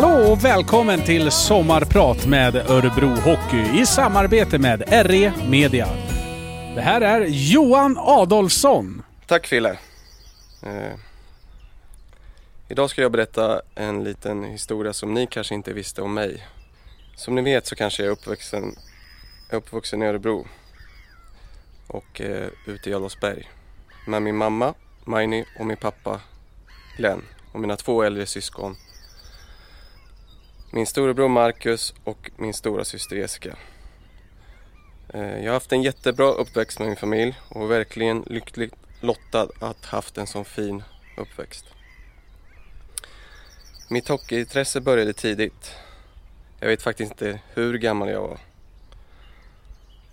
Hallå och välkommen till Sommarprat med Örebro Hockey i samarbete med RE Media. Det här är Johan Adolfsson. Tack Fille. Eh, idag ska jag berätta en liten historia som ni kanske inte visste om mig. Som ni vet så kanske jag är uppvuxen, uppvuxen i Örebro och eh, ute i Adolfsberg. Med min mamma, Maini och min pappa Glenn och mina två äldre syskon. Min storebror Marcus och min stora syster Jessica. Eh, jag har haft en jättebra uppväxt med min familj och verkligen lyckligt lottad att haft en sån fin uppväxt. Mitt hockeyintresse började tidigt. Jag vet faktiskt inte hur gammal jag var.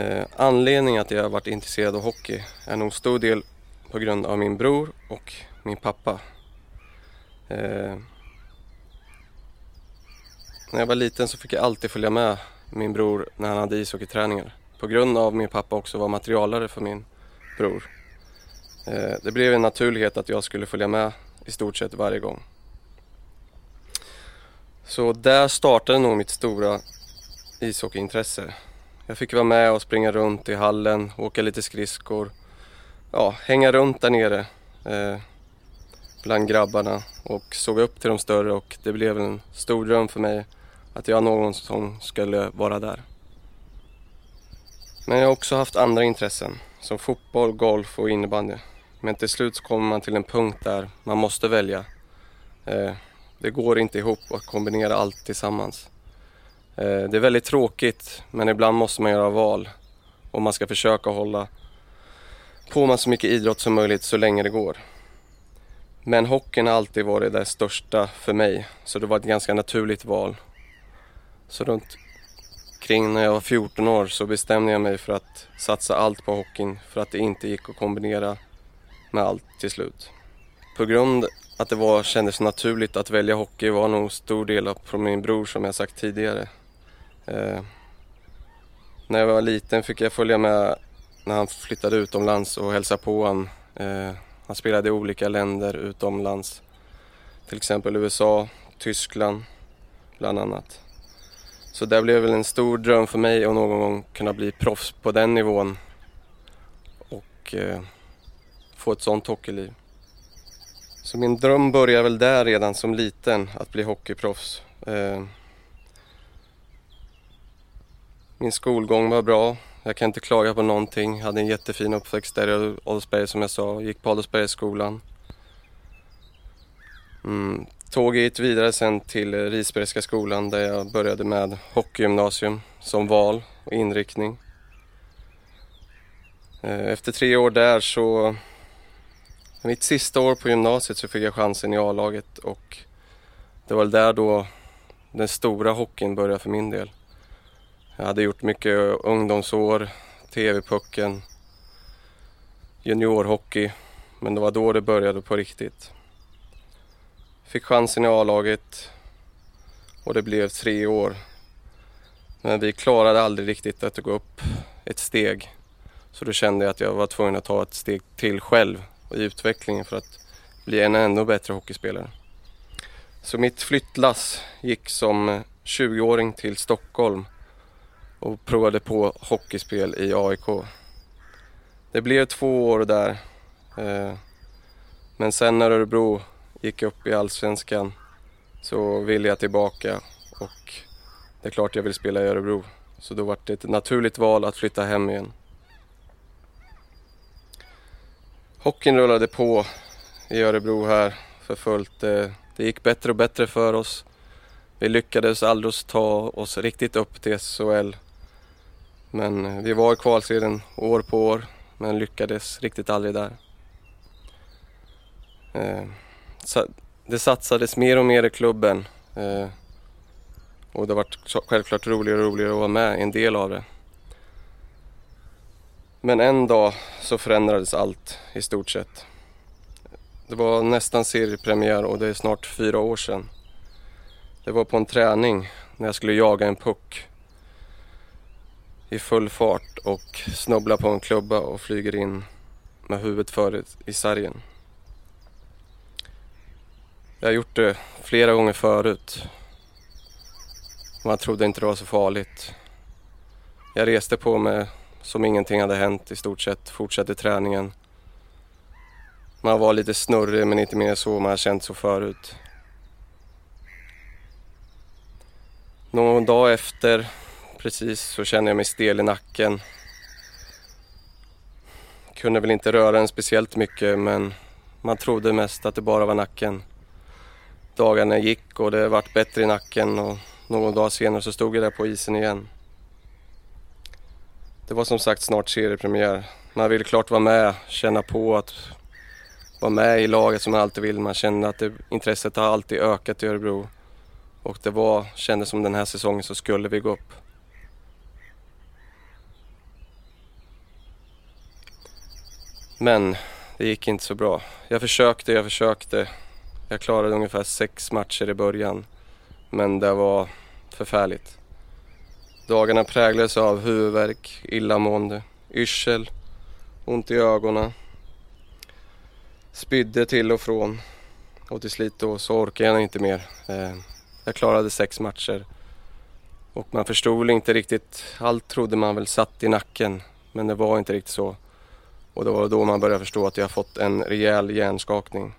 Eh, anledningen att jag har varit intresserad av hockey är nog stor del på grund av min bror och min pappa. Eh, när jag var liten så fick jag alltid följa med min bror när han hade ishockeyträningar. På grund av min pappa också var materialare för min bror. Eh, det blev en naturlighet att jag skulle följa med i stort sett varje gång. Så där startade nog mitt stora ishockeyintresse. Jag fick vara med och springa runt i hallen, åka lite skridskor, ja, hänga runt där nere eh, bland grabbarna och såg upp till de större och det blev en stor dröm för mig att jag någon som skulle vara där. Men jag har också haft andra intressen som fotboll, golf och innebandy. Men till slut så kommer man till en punkt där man måste välja. Eh, det går inte ihop att kombinera allt tillsammans. Eh, det är väldigt tråkigt men ibland måste man göra val och man ska försöka hålla på med så mycket idrott som möjligt så länge det går. Men hockeyn har alltid varit det största för mig så det var ett ganska naturligt val. Så runt kring när jag var 14 år så bestämde jag mig för att satsa allt på hockeyn för att det inte gick att kombinera med allt till slut. På grund att det var, kändes naturligt att välja hockey var nog stor del av min bror som jag sagt tidigare. Eh, när jag var liten fick jag följa med när han flyttade utomlands och hälsa på honom. Eh, han spelade i olika länder utomlands. Till exempel USA, Tyskland bland annat. Så det blev väl en stor dröm för mig att någon gång kunna bli proffs på den nivån. Och eh, få ett sånt hockeyliv. Så min dröm började väl där redan som liten, att bli hockeyproffs. Eh, min skolgång var bra. Jag kan inte klaga på någonting. Jag hade en jättefin uppväxt där i Adolfsberg som jag sa. Gick på Adolfsbergsskolan. Mm tåget vidare sen till Risbergska skolan där jag började med hockeygymnasium som val och inriktning. Eh, efter tre år där så, mitt sista år på gymnasiet så fick jag chansen i A-laget och det var där då den stora hockeyn började för min del. Jag hade gjort mycket ungdomsår, TV-pucken, juniorhockey. Men det var då det började på riktigt. Fick chansen i A-laget och det blev tre år. Men vi klarade aldrig riktigt att gå upp ett steg. Så då kände jag att jag var tvungen att ta ett steg till själv i utvecklingen för att bli en ännu bättre hockeyspelare. Så mitt flyttlass gick som 20-åring till Stockholm och provade på hockeyspel i AIK. Det blev två år där. Eh, men sen när Örebro gick upp i Allsvenskan så ville jag tillbaka och det är klart jag vill spela i Örebro. Så då var det ett naturligt val att flytta hem igen. Hockeyn rullade på i Örebro här för fullt. Det, det gick bättre och bättre för oss. Vi lyckades aldrig ta oss riktigt upp till SHL men eh, vi var i kvalserien år på år men lyckades riktigt aldrig där. Eh, det satsades mer och mer i klubben eh, och det var självklart roligare och roligare att vara med en del av det. Men en dag så förändrades allt i stort sett. Det var nästan seriepremiär och det är snart fyra år sedan. Det var på en träning när jag skulle jaga en puck i full fart och snubblar på en klubba och flyger in med huvudet före i sargen. Jag har gjort det flera gånger förut Man trodde inte det var så farligt. Jag reste på mig som ingenting hade hänt i stort sett, fortsatte träningen. Man var lite snurrig men inte mer så, man har känt så förut. Någon dag efter precis så kände jag mig stel i nacken. Kunde väl inte röra den speciellt mycket men man trodde mest att det bara var nacken. Dagarna gick och det vart bättre i nacken och någon dag senare så stod jag där på isen igen. Det var som sagt snart seriepremiär. Man ville klart vara med, känna på att vara med i laget som man alltid vill. Man kände att det, intresset har alltid ökat i Örebro. Och det var, kändes som den här säsongen så skulle vi gå upp. Men det gick inte så bra. Jag försökte, jag försökte. Jag klarade ungefär sex matcher i början. Men det var förfärligt. Dagarna präglades av huvudvärk, illamående, yrsel, ont i ögonen. Spydde till och från. Och till slut då så orkade jag inte mer. Eh, jag klarade sex matcher. Och man förstod väl inte riktigt. Allt trodde man väl satt i nacken. Men det var inte riktigt så. Och det var då man började förstå att jag fått en rejäl hjärnskakning.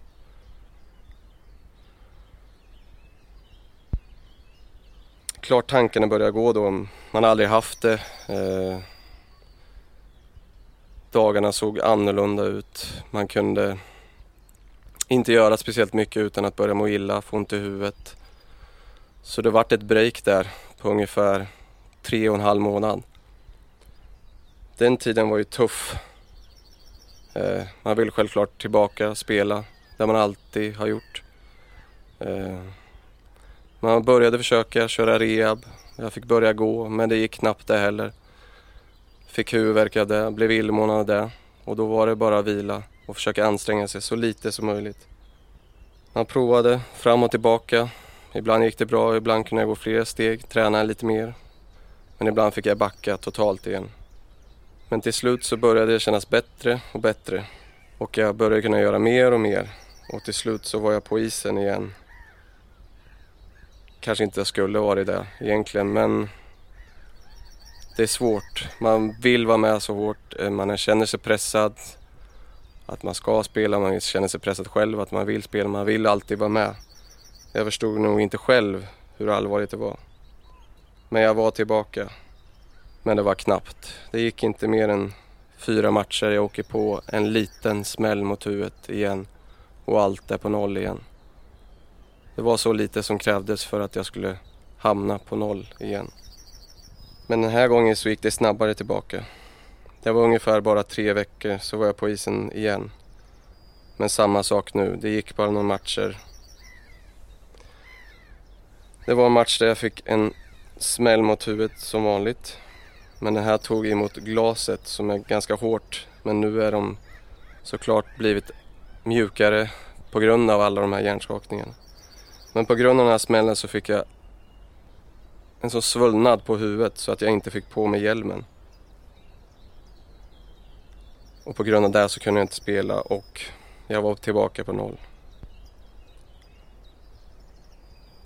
Klart tankarna började gå då. Man har aldrig haft det. Eh, dagarna såg annorlunda ut. Man kunde inte göra speciellt mycket utan att börja må illa, få ont i huvudet. Så det vart ett break där på ungefär tre och en halv månad. Den tiden var ju tuff. Eh, man vill självklart tillbaka spela där man alltid har gjort. Eh, man började försöka köra rehab. Jag fick börja gå men det gick knappt det heller. Fick huvudvärk av det, blev illamående av det. Och då var det bara att vila och försöka anstränga sig så lite som möjligt. Man provade fram och tillbaka. Ibland gick det bra, ibland kunde jag gå fler steg, träna lite mer. Men ibland fick jag backa totalt igen. Men till slut så började det kännas bättre och bättre. Och jag började kunna göra mer och mer. Och till slut så var jag på isen igen. Kanske inte skulle varit det egentligen men det är svårt. Man vill vara med så hårt, eh, man känner sig pressad. Att man ska spela, man känner sig pressad själv, att man vill spela, man vill alltid vara med. Jag förstod nog inte själv hur allvarligt det var. Men jag var tillbaka. Men det var knappt. Det gick inte mer än fyra matcher. Jag åker på en liten smäll mot huvudet igen och allt är på noll igen. Det var så lite som krävdes för att jag skulle hamna på noll igen. Men den här gången så gick det snabbare tillbaka. Det var ungefär bara tre veckor så var jag på isen igen. Men samma sak nu, det gick bara några matcher. Det var en match där jag fick en smäll mot huvudet som vanligt. Men den här tog emot glaset som är ganska hårt. Men nu är de såklart blivit mjukare på grund av alla de här hjärnskakningarna. Men på grund av den här smällen så fick jag en sån svullnad på huvudet så att jag inte fick på mig hjälmen. Och på grund av det så kunde jag inte spela och jag var tillbaka på noll.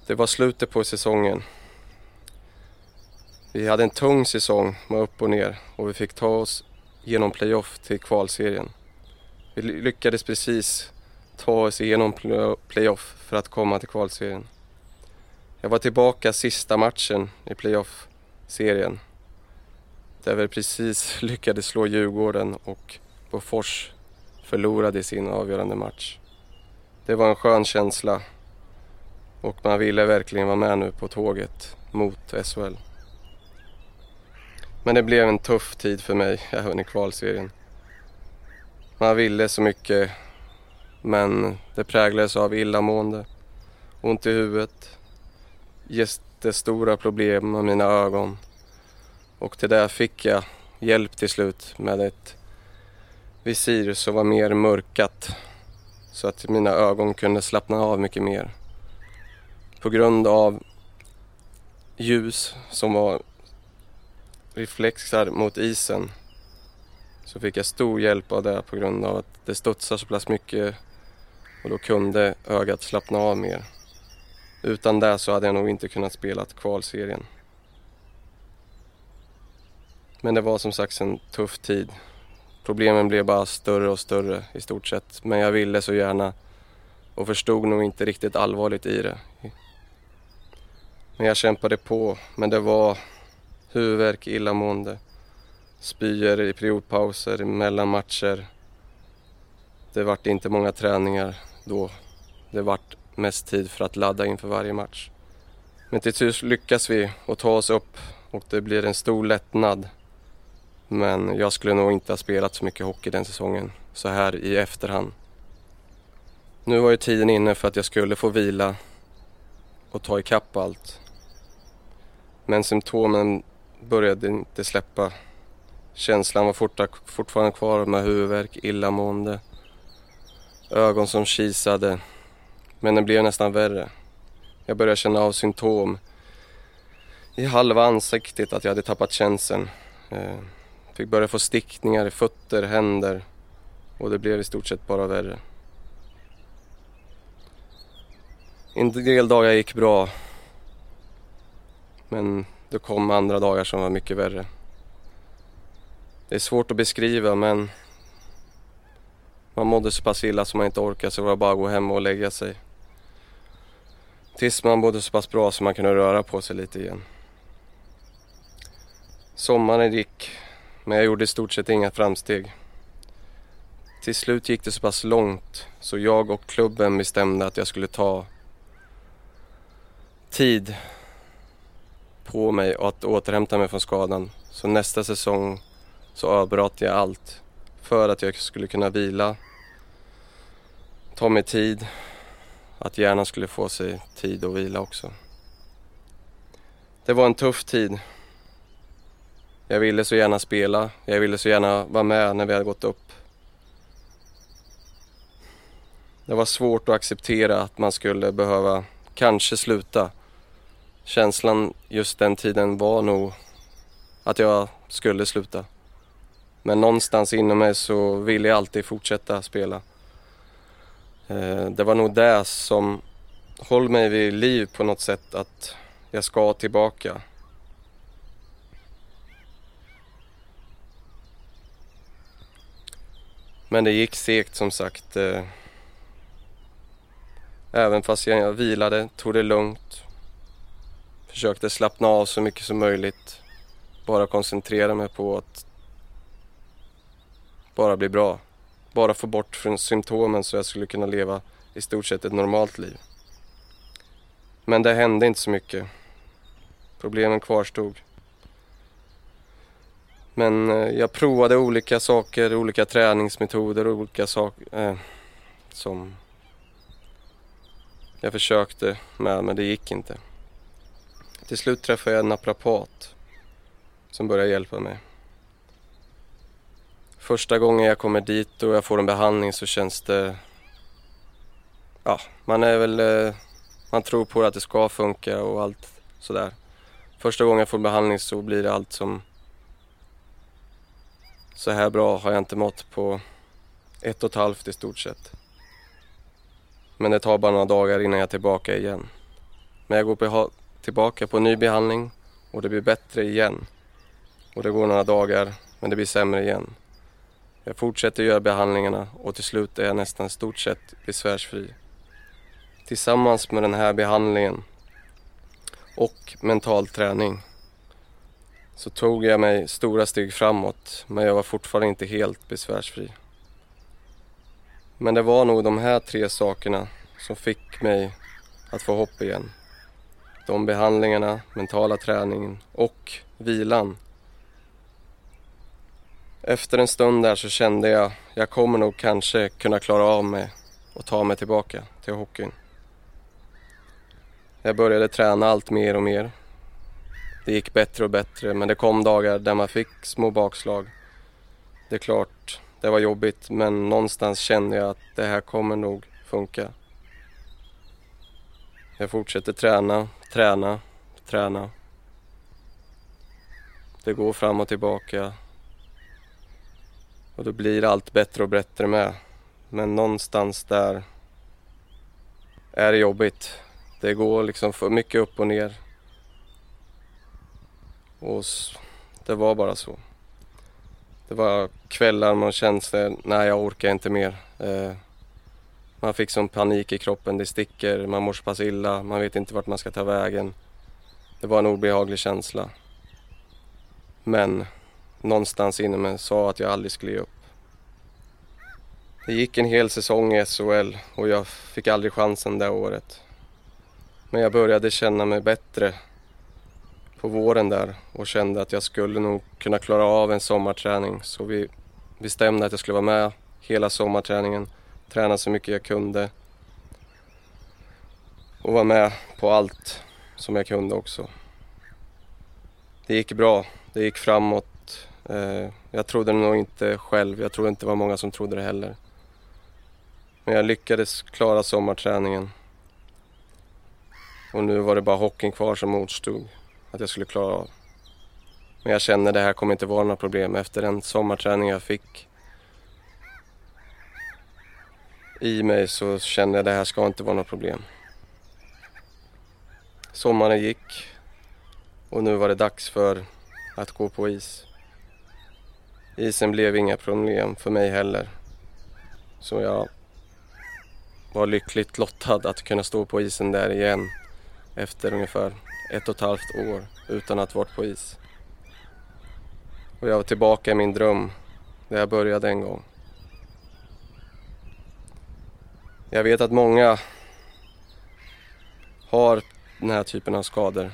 Det var slutet på säsongen. Vi hade en tung säsong med upp och ner och vi fick ta oss genom playoff till kvalserien. Vi lyckades precis ta oss igenom playoff för att komma till kvalserien. Jag var tillbaka sista matchen i playoff-serien. Där vi precis lyckades slå Djurgården och Bofors förlorade sin avgörande match. Det var en skön känsla och man ville verkligen vara med nu på tåget mot SHL. Men det blev en tuff tid för mig även i kvalserien. Man ville så mycket men det präglades av illamående, ont i huvudet, jättestora problem med mina ögon. Och till det fick jag hjälp till slut med ett visir som var mer mörkat så att mina ögon kunde slappna av mycket mer. På grund av ljus som var reflexar mot isen så fick jag stor hjälp av det på grund av att det studsar så pass mycket och då kunde ögat slappna av mer. Utan det så hade jag nog inte kunnat spela kvalserien. Men det var som sagt en tuff tid. Problemen blev bara större och större i stort sett. Men jag ville så gärna och förstod nog inte riktigt allvarligt i det. Men jag kämpade på. Men det var huvudvärk, illamående, spyor i periodpauser, mellan matcher. Det vart inte många träningar då. Det vart mest tid för att ladda inför varje match. Men till slut lyckas vi att ta oss upp och det blir en stor lättnad. Men jag skulle nog inte ha spelat så mycket hockey den säsongen, så här i efterhand. Nu var ju tiden inne för att jag skulle få vila och ta ikapp allt. Men symptomen började inte släppa. Känslan var fortfarande kvar med huvudvärk, illamående, ögon som kisade. Men det blev nästan värre. Jag började känna av symptom i halva ansiktet att jag hade tappat känseln. Eh, fick börja få stickningar i fötter, händer och det blev i stort sett bara värre. En del dagar gick bra. Men det kom andra dagar som var mycket värre. Det är svårt att beskriva men man mådde så pass illa som man inte orkade så det var bara att gå hem och lägga sig. Tills man mådde så pass bra så man kunde röra på sig lite igen. Sommaren gick men jag gjorde i stort sett inga framsteg. Till slut gick det så pass långt så jag och klubben bestämde att jag skulle ta tid på mig och att återhämta mig från skadan. Så nästa säsong så avbröt jag allt för att jag skulle kunna vila, ta mig tid, att hjärnan skulle få sig tid att vila också. Det var en tuff tid. Jag ville så gärna spela, jag ville så gärna vara med när vi hade gått upp. Det var svårt att acceptera att man skulle behöva kanske sluta känslan just den tiden var nog att jag skulle sluta. Men någonstans inom mig så ville jag alltid fortsätta spela. Eh, det var nog det som höll mig vid liv på något sätt, att jag ska tillbaka. Men det gick segt som sagt. Eh, även fast jag vilade, tog det lugnt, Försökte slappna av så mycket som möjligt. Bara koncentrera mig på att bara bli bra. Bara få bort från symptomen så jag skulle kunna leva i stort sett ett normalt liv. Men det hände inte så mycket. Problemen kvarstod. Men eh, jag provade olika saker, olika träningsmetoder, och olika saker eh, som jag försökte med, men det gick inte. Till slut träffade jag en naprapat som började hjälpa mig. Första gången jag kommer dit och jag får en behandling så känns det... Ja, man är väl... Eh, man tror på att det ska funka och allt sådär. Första gången jag får behandling så blir det allt som... Så här bra har jag inte mått på ett och ett halvt i stort sett. Men det tar bara några dagar innan jag är tillbaka igen. Men jag går på tillbaka på ny behandling och det blir bättre igen. Och det går några dagar men det blir sämre igen. Jag fortsätter göra behandlingarna och till slut är jag nästan stort sett besvärsfri. Tillsammans med den här behandlingen och mental träning så tog jag mig stora steg framåt men jag var fortfarande inte helt besvärsfri. Men det var nog de här tre sakerna som fick mig att få hopp igen de behandlingarna, mentala träningen och vilan. Efter en stund där så kände jag, jag kommer nog kanske kunna klara av mig och ta mig tillbaka till hockeyn. Jag började träna allt mer och mer. Det gick bättre och bättre men det kom dagar där man fick små bakslag. Det är klart, det var jobbigt men någonstans kände jag att det här kommer nog funka. Jag fortsätter träna, träna, träna. Det går fram och tillbaka. Och då blir allt bättre och bättre med. Men någonstans där är det jobbigt. Det går liksom för mycket upp och ner. Och det var bara så. Det var kvällar man kände, nej jag orkar inte mer. Eh, man fick som panik i kroppen, det sticker, man mår så pass illa, man vet inte vart man ska ta vägen. Det var en obehaglig känsla. Men någonstans inom mig sa att jag aldrig skulle ge upp. Det gick en hel säsong i SHL och jag fick aldrig chansen det året. Men jag började känna mig bättre på våren där och kände att jag skulle nog kunna klara av en sommarträning. Så vi bestämde att jag skulle vara med hela sommarträningen, träna så mycket jag kunde och vara med på allt som jag kunde också. Det gick bra, det gick framåt. Eh, jag trodde det nog inte själv, jag tror inte det var många som trodde det heller. Men jag lyckades klara sommarträningen. Och nu var det bara hockeyn kvar som motstod att jag skulle klara av. Men jag kände att det här kommer inte vara några problem. Efter den sommarträning jag fick i mig så kände jag att det här ska inte vara något problem. Sommaren gick och nu var det dags för att gå på is. Isen blev inga problem för mig heller. Så jag var lyckligt lottad att kunna stå på isen där igen efter ungefär ett och ett halvt år utan att varit på is. Och jag var tillbaka i min dröm där jag började en gång. Jag vet att många har den här typen av skador.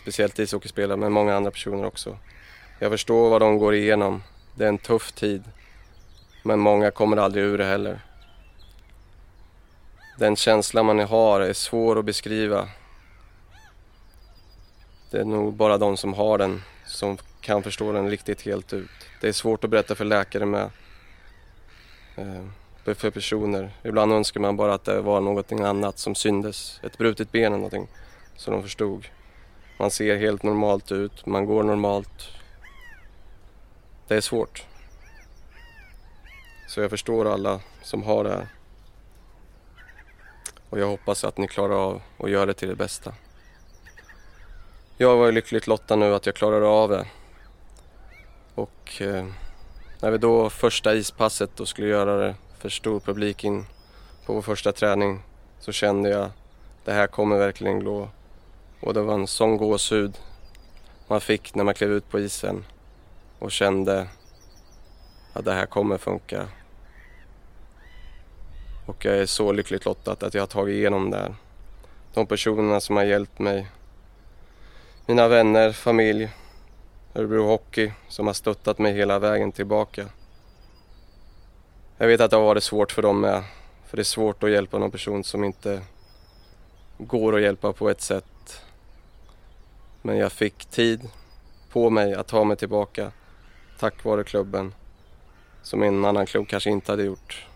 Speciellt ishockeyspelare men många andra personer också. Jag förstår vad de går igenom. Det är en tuff tid. Men många kommer aldrig ur det heller. Den känsla man har är svår att beskriva. Det är nog bara de som har den som kan förstå den riktigt helt ut. Det är svårt att berätta för läkare med. Eh, för personer. Ibland önskar man bara att det var något annat som syndes. Ett brutet ben eller någonting. Så de förstod. Man ser helt normalt ut, man går normalt. Det är svårt. Så jag förstår alla som har det här. Och jag hoppas att ni klarar av att göra det till det bästa. Jag var lyckligt lottad nu att jag klarade av det. Och eh, när vi då första ispasset och skulle göra det för stor publik in på vår första träning så kände jag det här kommer verkligen gå. Och det var en sån gåshud man fick när man klev ut på isen och kände att det här kommer funka. Och jag är så lyckligt lottad att jag har tagit igenom det här. De personerna som har hjälpt mig. Mina vänner, familj, Örebro Hockey som har stöttat mig hela vägen tillbaka. Jag vet att det har varit svårt för dem med. För det är svårt att hjälpa någon person som inte går att hjälpa på ett sätt. Men jag fick tid på mig att ta mig tillbaka tack vare klubben som en annan klubb kanske inte hade gjort.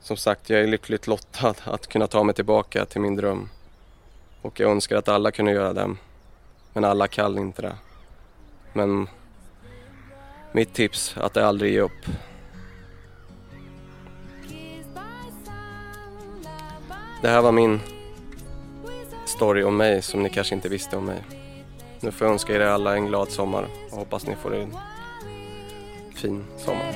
Som sagt, jag är lyckligt lottad att kunna ta mig tillbaka till min dröm. Och jag önskar att alla kunde göra det. Men alla kan inte det. Men mitt tips är att aldrig ge upp. Det här var min story om mig som ni kanske inte visste om mig. Nu får jag önska er alla en glad sommar och hoppas ni får en fin sommar.